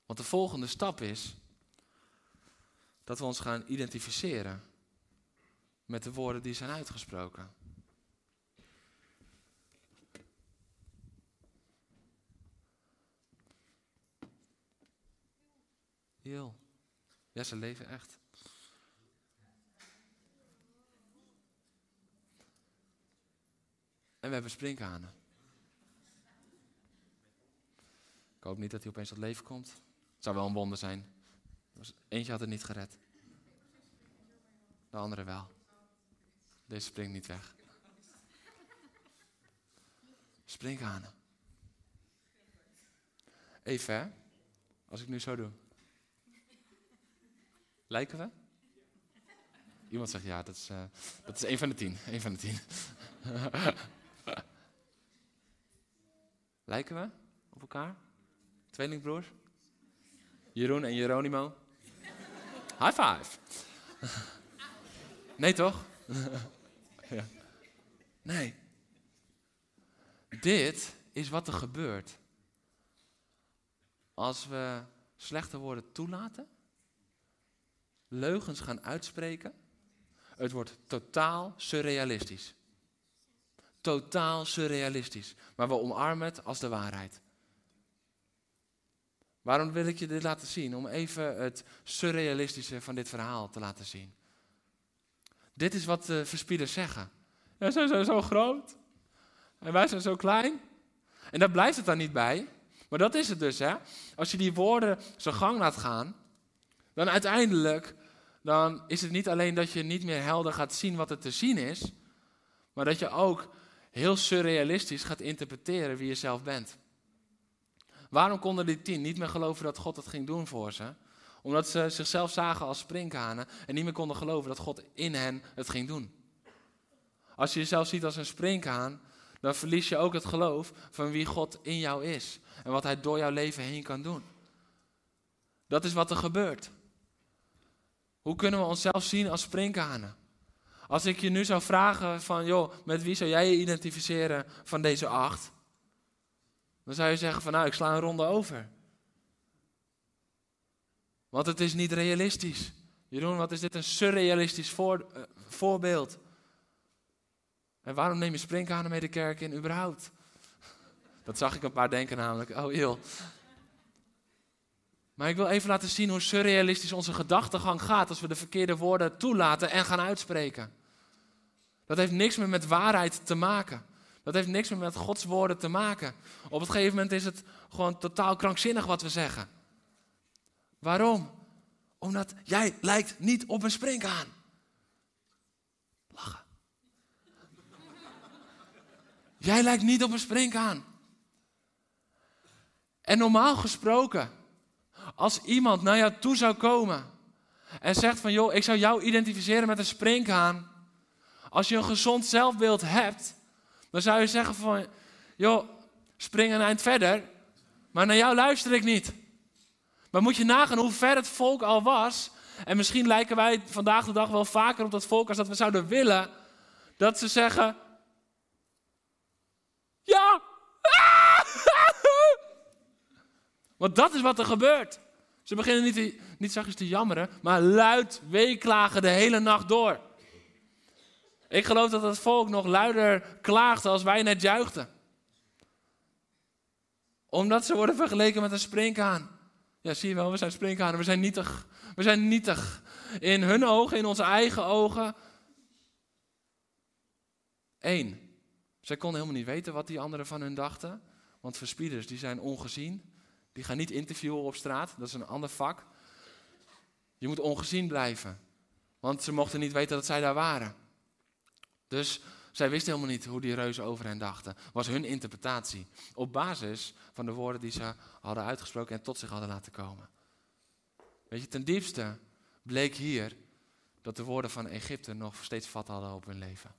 Want de volgende stap is dat we ons gaan identificeren met de woorden die zijn uitgesproken. Heel. Ja, ze leven echt. En we hebben sprinkhanen. Ik hoop niet dat hij opeens tot leven komt. Het zou wel een wonder zijn. Eentje had het niet gered. De andere wel. Deze springt niet weg. Sprinkhanen. Even hè. Als ik nu zo doe. Lijken we? Iemand zegt ja, dat is, uh, dat is één van de tien. Eén van de tien. (laughs) Lijken we op elkaar? Tweelingbroers? Jeroen en Jeronimo? High five! Nee toch? ja. Nee. Dit is wat er gebeurt als we slechte woorden toelaten, leugens gaan uitspreken. Het wordt totaal surrealistisch. Totaal surrealistisch. Maar we omarmen het als de waarheid. Waarom wil ik je dit laten zien? Om even het surrealistische van dit verhaal te laten zien. Dit is wat de verspieders zeggen. Ja, zij zijn zo groot. En wij zijn zo klein. En daar blijft het dan niet bij. Maar dat is het dus, hè. Als je die woorden zijn gang laat gaan, dan uiteindelijk, dan is het niet alleen dat je niet meer helder gaat zien wat er te zien is, maar dat je ook heel surrealistisch gaat interpreteren wie je zelf bent. Waarom konden die tien niet meer geloven dat God het ging doen voor ze? Omdat ze zichzelf zagen als sprinkhanen en niet meer konden geloven dat God in hen het ging doen. Als je jezelf ziet als een sprinkhaan, dan verlies je ook het geloof van wie God in jou is en wat Hij door jouw leven heen kan doen. Dat is wat er gebeurt. Hoe kunnen we onszelf zien als sprinkhanen? Als ik je nu zou vragen van, joh, met wie zou jij je identificeren van deze acht? Dan zou je zeggen van, nou, ik sla een ronde over. Want het is niet realistisch. Jeroen, wat is dit een surrealistisch uh, voorbeeld? En waarom neem je sprinkhanen mee de kerk in überhaupt? Dat zag ik een paar denken namelijk. Oh, heel. Maar ik wil even laten zien hoe surrealistisch onze gedachtegang gaat als we de verkeerde woorden toelaten en gaan uitspreken. Dat heeft niks meer met waarheid te maken. Dat heeft niks meer met Gods woorden te maken. Op een gegeven moment is het gewoon totaal krankzinnig wat we zeggen. Waarom? Omdat jij lijkt niet op een springhaan. Lachen. Jij lijkt niet op een springhaan. En normaal gesproken, als iemand naar jou toe zou komen en zegt van joh, ik zou jou identificeren met een springhaan. Als je een gezond zelfbeeld hebt, dan zou je zeggen van joh, spring een eind verder, maar naar jou luister ik niet. Maar moet je nagaan hoe ver het volk al was. En misschien lijken wij vandaag de dag wel vaker op dat volk als dat we zouden willen. Dat ze zeggen: Ja! (laughs) Want dat is wat er gebeurt. Ze beginnen niet, niet zachtjes te jammeren, maar luid weeklagen de hele nacht door. Ik geloof dat het volk nog luider klaagde als wij net juichten. Omdat ze worden vergeleken met een sprinkhaan. Ja, zie je wel, we zijn sprinkhanen, we zijn nietig. We zijn nietig. In hun ogen, in onze eigen ogen. Eén, zij konden helemaal niet weten wat die anderen van hun dachten. Want verspieders, die zijn ongezien. Die gaan niet interviewen op straat, dat is een ander vak. Je moet ongezien blijven. Want ze mochten niet weten dat zij daar waren. Dus zij wisten helemaal niet hoe die reuzen over hen dachten. Was hun interpretatie. Op basis van de woorden die ze hadden uitgesproken en tot zich hadden laten komen. Weet je, ten diepste bleek hier dat de woorden van Egypte nog steeds vat hadden op hun leven.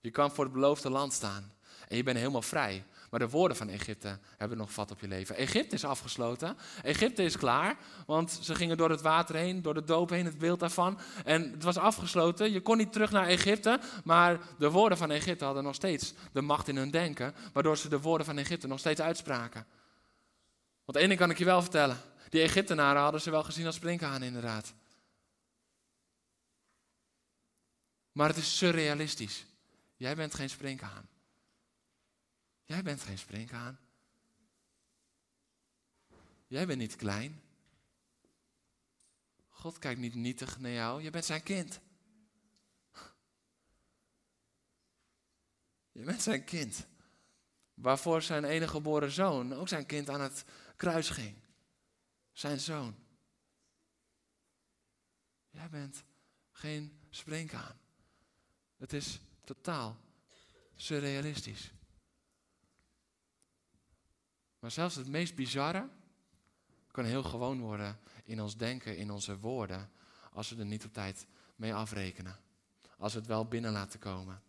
Je kan voor het beloofde land staan. En je bent helemaal vrij. Maar de woorden van Egypte hebben nog vat op je leven. Egypte is afgesloten. Egypte is klaar. Want ze gingen door het water heen, door de doop heen, het beeld daarvan. En het was afgesloten. Je kon niet terug naar Egypte. Maar de woorden van Egypte hadden nog steeds de macht in hun denken. Waardoor ze de woorden van Egypte nog steeds uitspraken. Want één ding kan ik je wel vertellen. Die Egyptenaren hadden ze wel gezien als sprinkhaan, inderdaad. Maar het is surrealistisch. Jij bent geen sprinkhaan. Jij bent geen sprinkhaan. Jij bent niet klein. God kijkt niet nietig naar jou. Je bent zijn kind. Je bent zijn kind. Waarvoor zijn enige geboren zoon ook zijn kind aan het kruis ging. Zijn zoon. Jij bent geen springkaan. Het is totaal surrealistisch. Maar zelfs het meest bizarre kan heel gewoon worden in ons denken, in onze woorden, als we er niet op tijd mee afrekenen. Als we het wel binnen laten komen.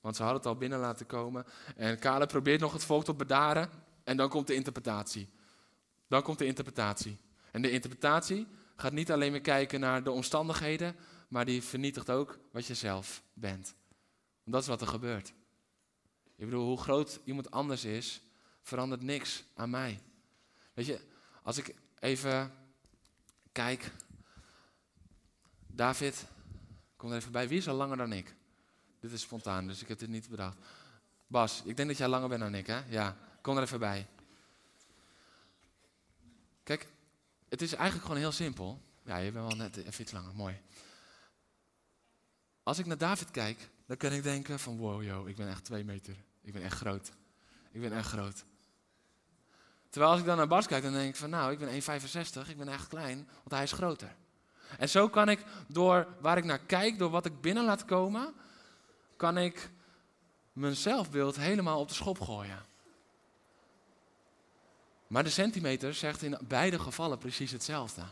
Want ze hadden het al binnen laten komen. En Caleb probeert nog het volk tot bedaren. En dan komt de interpretatie. Dan komt de interpretatie. En de interpretatie gaat niet alleen meer kijken naar de omstandigheden, maar die vernietigt ook wat je zelf bent. Want dat is wat er gebeurt. Ik bedoel, hoe groot iemand anders is, verandert niks aan mij. Weet je, als ik even kijk. David, kom er even bij. Wie is al langer dan ik? Dit is spontaan, dus ik heb dit niet bedacht. Bas, ik denk dat jij langer bent dan ik, hè? Ja, kom er even bij. Kijk, het is eigenlijk gewoon heel simpel. Ja, je bent wel net even iets langer, mooi. Als ik naar David kijk, dan kan ik denken van wow, yo, ik ben echt twee meter. Ik ben echt groot. Ik ben echt groot. Terwijl als ik dan naar Bas kijk, dan denk ik van nou, ik ben 1,65, ik ben echt klein, want hij is groter. En zo kan ik door waar ik naar kijk, door wat ik binnen laat komen, kan ik mijn zelfbeeld helemaal op de schop gooien. Maar de centimeter zegt in beide gevallen precies hetzelfde.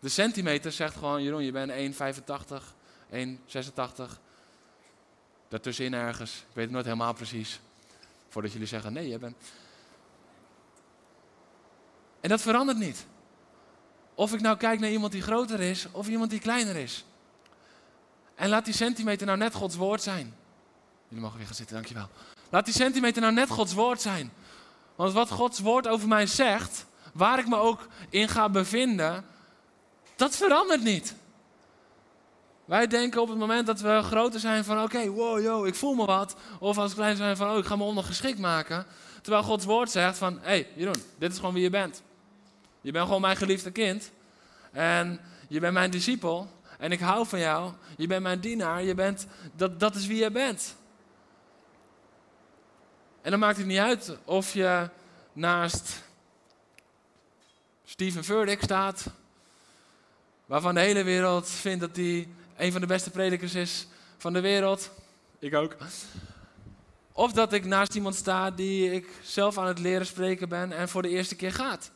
De centimeter zegt gewoon, Jeroen, je bent 1,85, 1,86. Daartussenin ergens. Ik weet het nooit helemaal precies. Voordat jullie zeggen, nee, je bent... En dat verandert niet. Of ik nou kijk naar iemand die groter is, of iemand die kleiner is. En laat die centimeter nou net Gods woord zijn. Jullie mogen weer gaan zitten, dankjewel. Laat die centimeter nou net Gods woord zijn. Want wat Gods woord over mij zegt, waar ik me ook in ga bevinden, dat verandert niet. Wij denken op het moment dat we groter zijn van oké, wow, yo, ik voel me wat. Of als klein zijn van oh, ik ga me ondergeschikt maken. Terwijl Gods woord zegt van hé, hey, Jeroen, dit is gewoon wie je bent. Je bent gewoon mijn geliefde kind. En je bent mijn discipel. En ik hou van jou. Je bent mijn dienaar. Je bent, dat, dat is wie je bent. En dan maakt het niet uit of je naast Steven Furtick staat, waarvan de hele wereld vindt dat hij een van de beste predikers is van de wereld. Ik ook. Of dat ik naast iemand sta die ik zelf aan het leren spreken ben en voor de eerste keer gaat.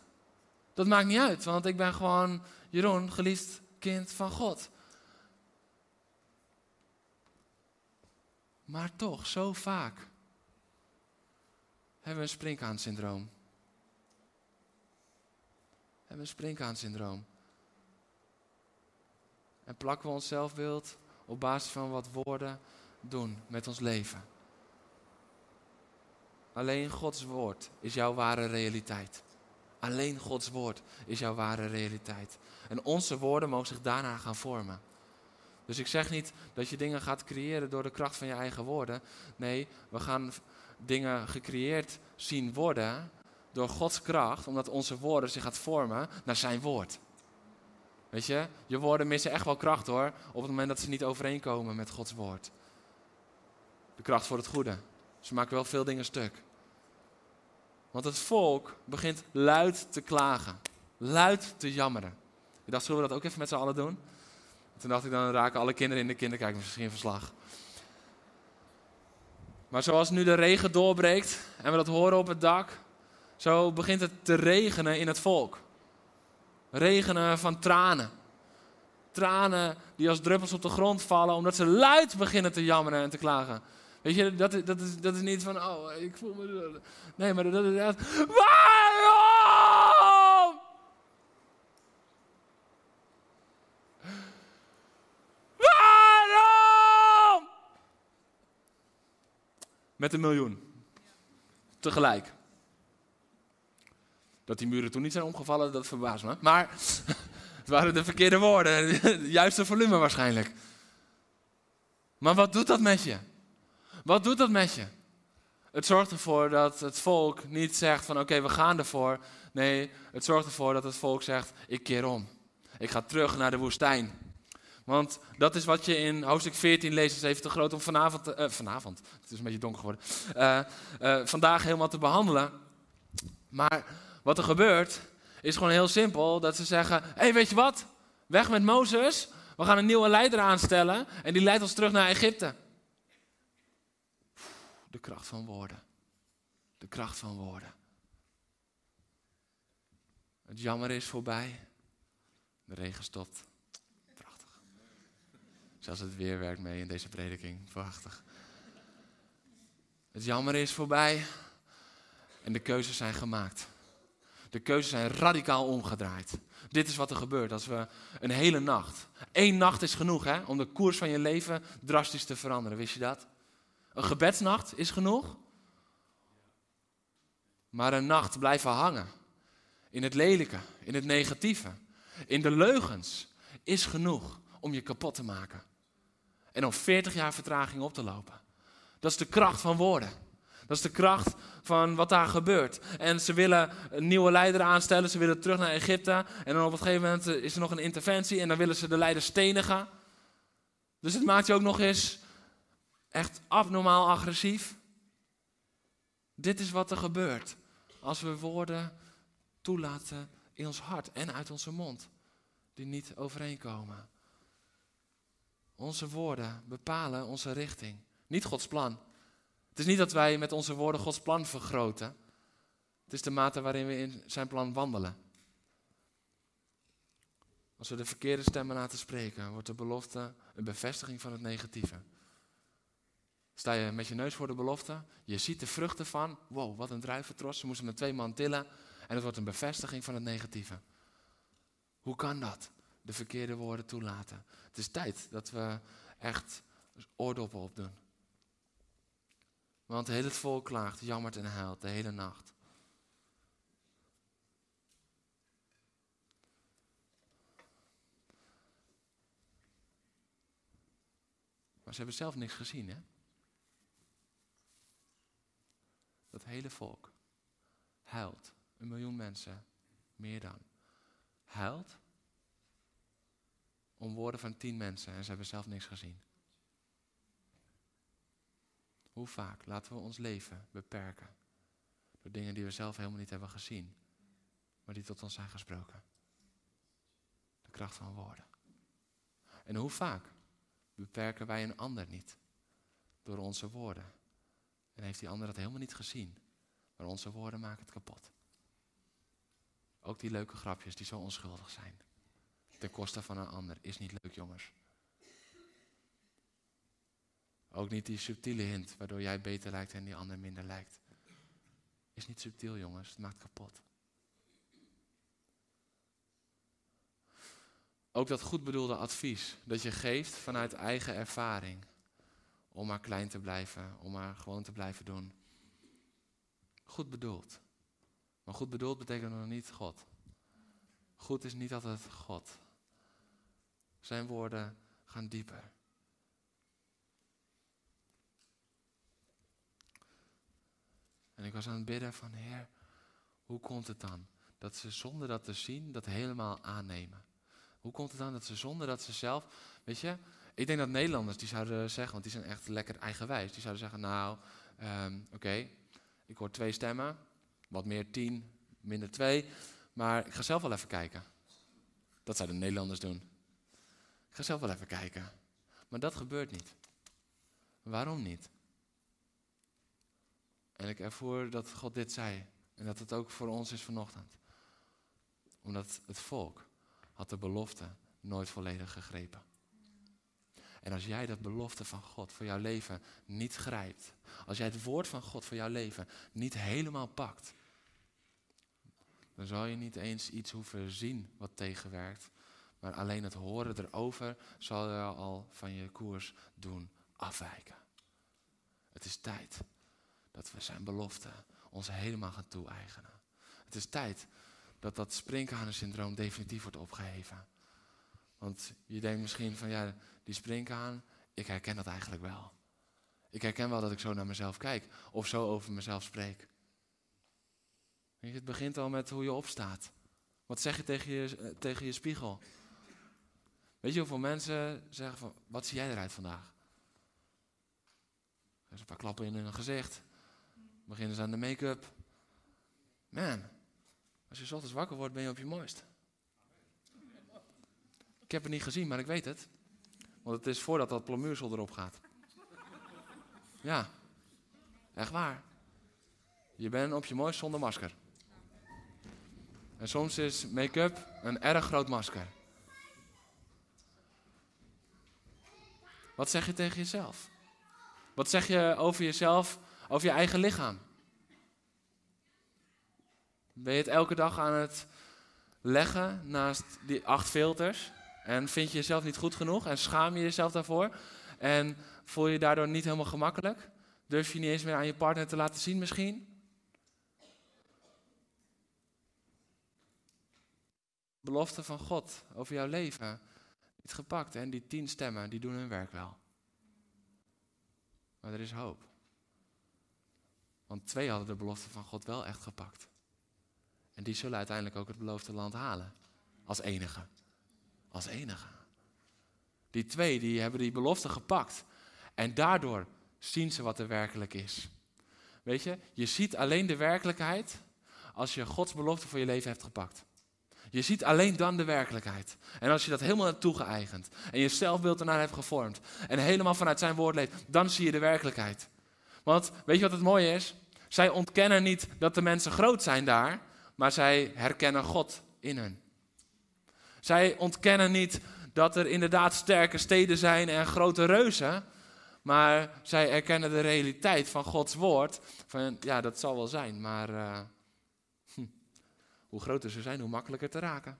Dat maakt niet uit, want ik ben gewoon Jeroen, geliefd kind van God. Maar toch, zo vaak hebben we een springhaan-syndroom. Hebben we een springhaan-syndroom. En plakken we ons zelfbeeld op basis van wat woorden doen met ons leven. Alleen Gods woord is jouw ware realiteit. Alleen Gods woord is jouw ware realiteit. En onze woorden mogen zich daarna gaan vormen. Dus ik zeg niet dat je dingen gaat creëren door de kracht van je eigen woorden. Nee, we gaan dingen gecreëerd zien worden door Gods kracht, omdat onze woorden zich gaat vormen naar zijn woord. Weet je, je woorden missen echt wel kracht hoor, op het moment dat ze niet overeenkomen met Gods woord. De kracht voor het goede. Ze maken wel veel dingen stuk. Want het volk begint luid te klagen, luid te jammeren. Ik dacht, zullen we dat ook even met z'n allen doen? Toen dacht ik, dan raken alle kinderen in de kinderkijk misschien verslag. Maar zoals nu de regen doorbreekt en we dat horen op het dak, zo begint het te regenen in het volk. Regenen van tranen. tranen die als druppels op de grond vallen, omdat ze luid beginnen te jammeren en te klagen. Weet je, dat, is- dat, is, dat is niet van, oh, ik voel me... Nee, maar dat is echt... Waarom? Waarom? Met een miljoen. Tegelijk. Dat die muren toen niet zijn omgevallen, dat verbaast me. Maar (laughs) het waren de verkeerde woorden. (laughs) Het juiste volume waarschijnlijk. Maar wat doet dat met je? Wat doet dat met je? Het zorgt ervoor dat het volk niet zegt van oké, we gaan ervoor. Nee, het zorgt ervoor dat het volk zegt, ik keer om. Ik ga terug naar de woestijn. Want dat is wat je in hoofdstuk 14 leest. Het is even te groot om vanavond, eh, vanavond, het is een beetje donker geworden, Eh, eh, vandaag helemaal te behandelen. Maar wat er gebeurt, is gewoon heel simpel. Dat ze zeggen, hé hey, weet je wat? Weg met Mozes. We gaan een nieuwe leider aanstellen. En die leidt ons terug naar Egypte. De kracht van woorden. De kracht van woorden. Het jammer is voorbij. De regen stopt. Prachtig. Zelfs het weer werkt mee in deze prediking. Prachtig. Het jammer is voorbij. En de keuzes zijn gemaakt. De keuzes zijn radicaal omgedraaid. Dit is wat er gebeurt als we een hele nacht. Eén nacht is genoeg hè, om de koers van je leven drastisch te veranderen. Wist je dat? Een gebedsnacht is genoeg. Maar een nacht blijven hangen. In het lelijke, in het negatieve, in de leugens is genoeg om je kapot te maken. En om 40 jaar vertraging op te lopen. Dat is de kracht van woorden. Dat is de kracht van wat daar gebeurt. En ze willen een nieuwe leider aanstellen. Ze willen terug naar Egypte. En dan op een gegeven moment eh, is er nog een interventie. En dan willen ze de leider stenigen. Dus het maakt je ook nog eens echt abnormaal agressief. Dit is wat er gebeurt als we woorden toelaten in ons hart en uit onze mond. Die niet overeenkomen. Onze woorden bepalen onze richting. Niet Gods plan. Het is niet dat wij met onze woorden Gods plan vergroten. Het is de mate waarin we in zijn plan wandelen. Als we de verkeerde stemmen laten spreken, wordt de belofte een bevestiging van het negatieve. Sta je met je neus voor de belofte, je ziet de vruchten van, wow, wat een druiventros, ze moesten met twee man tillen en het wordt een bevestiging van het negatieve. Hoe kan dat? De verkeerde woorden toelaten. Het is tijd dat we echt oordoppen opdoen. Want heel het volk klaagt, jammert en huilt de hele nacht. Maar ze hebben zelf niks gezien, hè? Dat hele volk huilt. Een miljoen mensen, meer dan. Huilt om woorden van tien mensen en ze hebben zelf niks gezien. Hoe vaak laten we ons leven beperken door dingen die we zelf helemaal niet hebben gezien, maar die tot ons zijn gesproken? De kracht van woorden. En hoe vaak beperken wij een ander niet door onze woorden? En heeft die ander dat helemaal niet gezien, maar onze woorden maken het kapot. Ook die leuke grapjes die zo onschuldig zijn. Ten koste van een ander is niet leuk, jongens. Ook niet die subtiele hint waardoor jij beter lijkt en die ander minder lijkt. Is niet subtiel, jongens. Het maakt kapot. Ook dat goed bedoelde advies dat je geeft vanuit eigen ervaring. Om maar klein te blijven, om maar gewoon te blijven doen. Goed bedoeld. Maar goed bedoeld betekent nog niet God. Goed is niet altijd God. Zijn woorden gaan dieper. En ik was aan het bidden van Heer, hoe komt het dan dat ze zonder dat te zien dat helemaal aannemen? Hoe komt het dan dat ze zonder dat ze zelf, weet je, ik denk dat Nederlanders die zouden zeggen, want die zijn echt lekker eigenwijs, die zouden zeggen, nou, ehm, oké, ik hoor twee stemmen, wat meer tien, minder twee, maar ik ga zelf wel even kijken. Dat zouden de Nederlanders doen. Ik ga zelf wel even kijken. Maar dat gebeurt niet. Waarom niet? En ik ervoer dat God dit zei. En dat het ook voor ons is vanochtend. Omdat het volk had de belofte nooit volledig gegrepen. En als jij dat belofte van God voor jouw leven niet grijpt, als jij het woord van God voor jouw leven niet helemaal pakt, dan zal je niet eens iets hoeven zien wat tegenwerkt, maar alleen het horen erover zal je al van je koers doen afwijken. Het is tijd dat we zijn belofte ons helemaal gaan toe-eigenen. Het is tijd dat dat sprinkhanensyndroom definitief wordt opgeheven. Want je denkt misschien van ja, die sprinkhaan, ik herken dat eigenlijk wel. Ik herken wel dat ik zo naar mezelf kijk of zo over mezelf spreek. het begint al met hoe je opstaat. Wat zeg je tegen je, eh, tegen je spiegel? Weet je hoeveel mensen zeggen van, wat zie jij eruit vandaag? Er is een paar klappen in hun gezicht. Beginnen ze aan de make-up. Man, als je ochtends wakker wordt, ben je op je mooist. Ik heb het niet gezien, maar ik weet het. Want het is voordat dat plamuursel erop gaat. Ja, echt waar. Je bent op je mooist zonder masker. En soms is make-up een erg groot masker. Wat zeg je tegen jezelf? Wat zeg je over jezelf, over je eigen lichaam? Ben je het elke dag aan het leggen naast die acht filters? En vind je jezelf niet goed genoeg en schaam je jezelf daarvoor? En voel je je daardoor niet helemaal gemakkelijk? Durf je niet eens meer aan je partner te laten zien misschien? Belofte van God over jouw leven. Niet gepakt en die tien stemmen, die doen hun werk wel. Maar er is hoop. Want twee hadden de belofte van God wel echt gepakt. En die zullen uiteindelijk ook het beloofde land halen. Als enige. Als enige. Die twee die hebben die belofte gepakt. En daardoor zien ze wat er werkelijk is. Weet je, je ziet alleen de werkelijkheid als je Gods belofte voor je leven hebt gepakt. Je ziet alleen dan de werkelijkheid. En als je dat helemaal hebt toegeëigend en je zelfbeeld ernaar hebt gevormd en helemaal vanuit zijn woord leeft, dan zie je de werkelijkheid. Want weet je wat het mooie is? Zij ontkennen niet dat de mensen groot zijn daar, maar zij herkennen God in hen. Zij ontkennen niet dat er inderdaad sterke steden zijn en grote reuzen, maar zij erkennen de realiteit van Gods woord. Van ja, dat zal wel zijn, maar uh, hm, hoe groter ze zijn, hoe makkelijker te raken.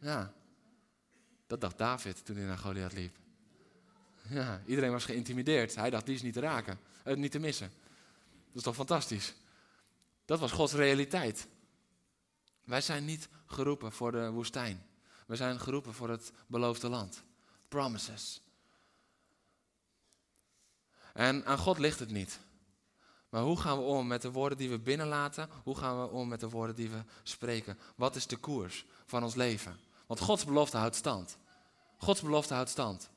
Ja, dat dacht David toen hij naar Goliath liep. Ja, iedereen was geïntimideerd. Hij dacht, die is niet te raken, uh, niet te missen. Dat is toch fantastisch? Dat was Gods realiteit. Wij zijn niet geroepen voor de woestijn. We zijn geroepen voor het beloofde land. Promises. En aan God ligt het niet. Maar hoe gaan we om met de woorden die we binnenlaten? Hoe gaan we om met de woorden die we spreken? Wat is de koers van ons leven? Want Gods belofte houdt stand. Gods belofte houdt stand.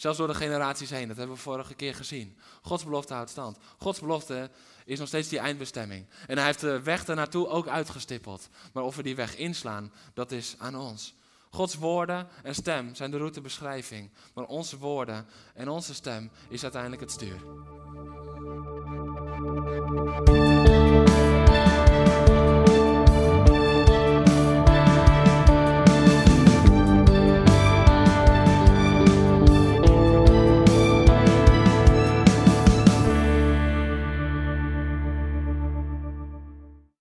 Zelfs door de generaties heen, dat hebben we vorige keer gezien. Gods belofte houdt stand. Gods belofte is nog steeds die eindbestemming. En hij heeft de weg ernaartoe ook uitgestippeld. Maar of we die weg inslaan, dat is aan ons. Gods woorden en stem zijn de routebeschrijving. Maar onze woorden en onze stem is uiteindelijk het stuur.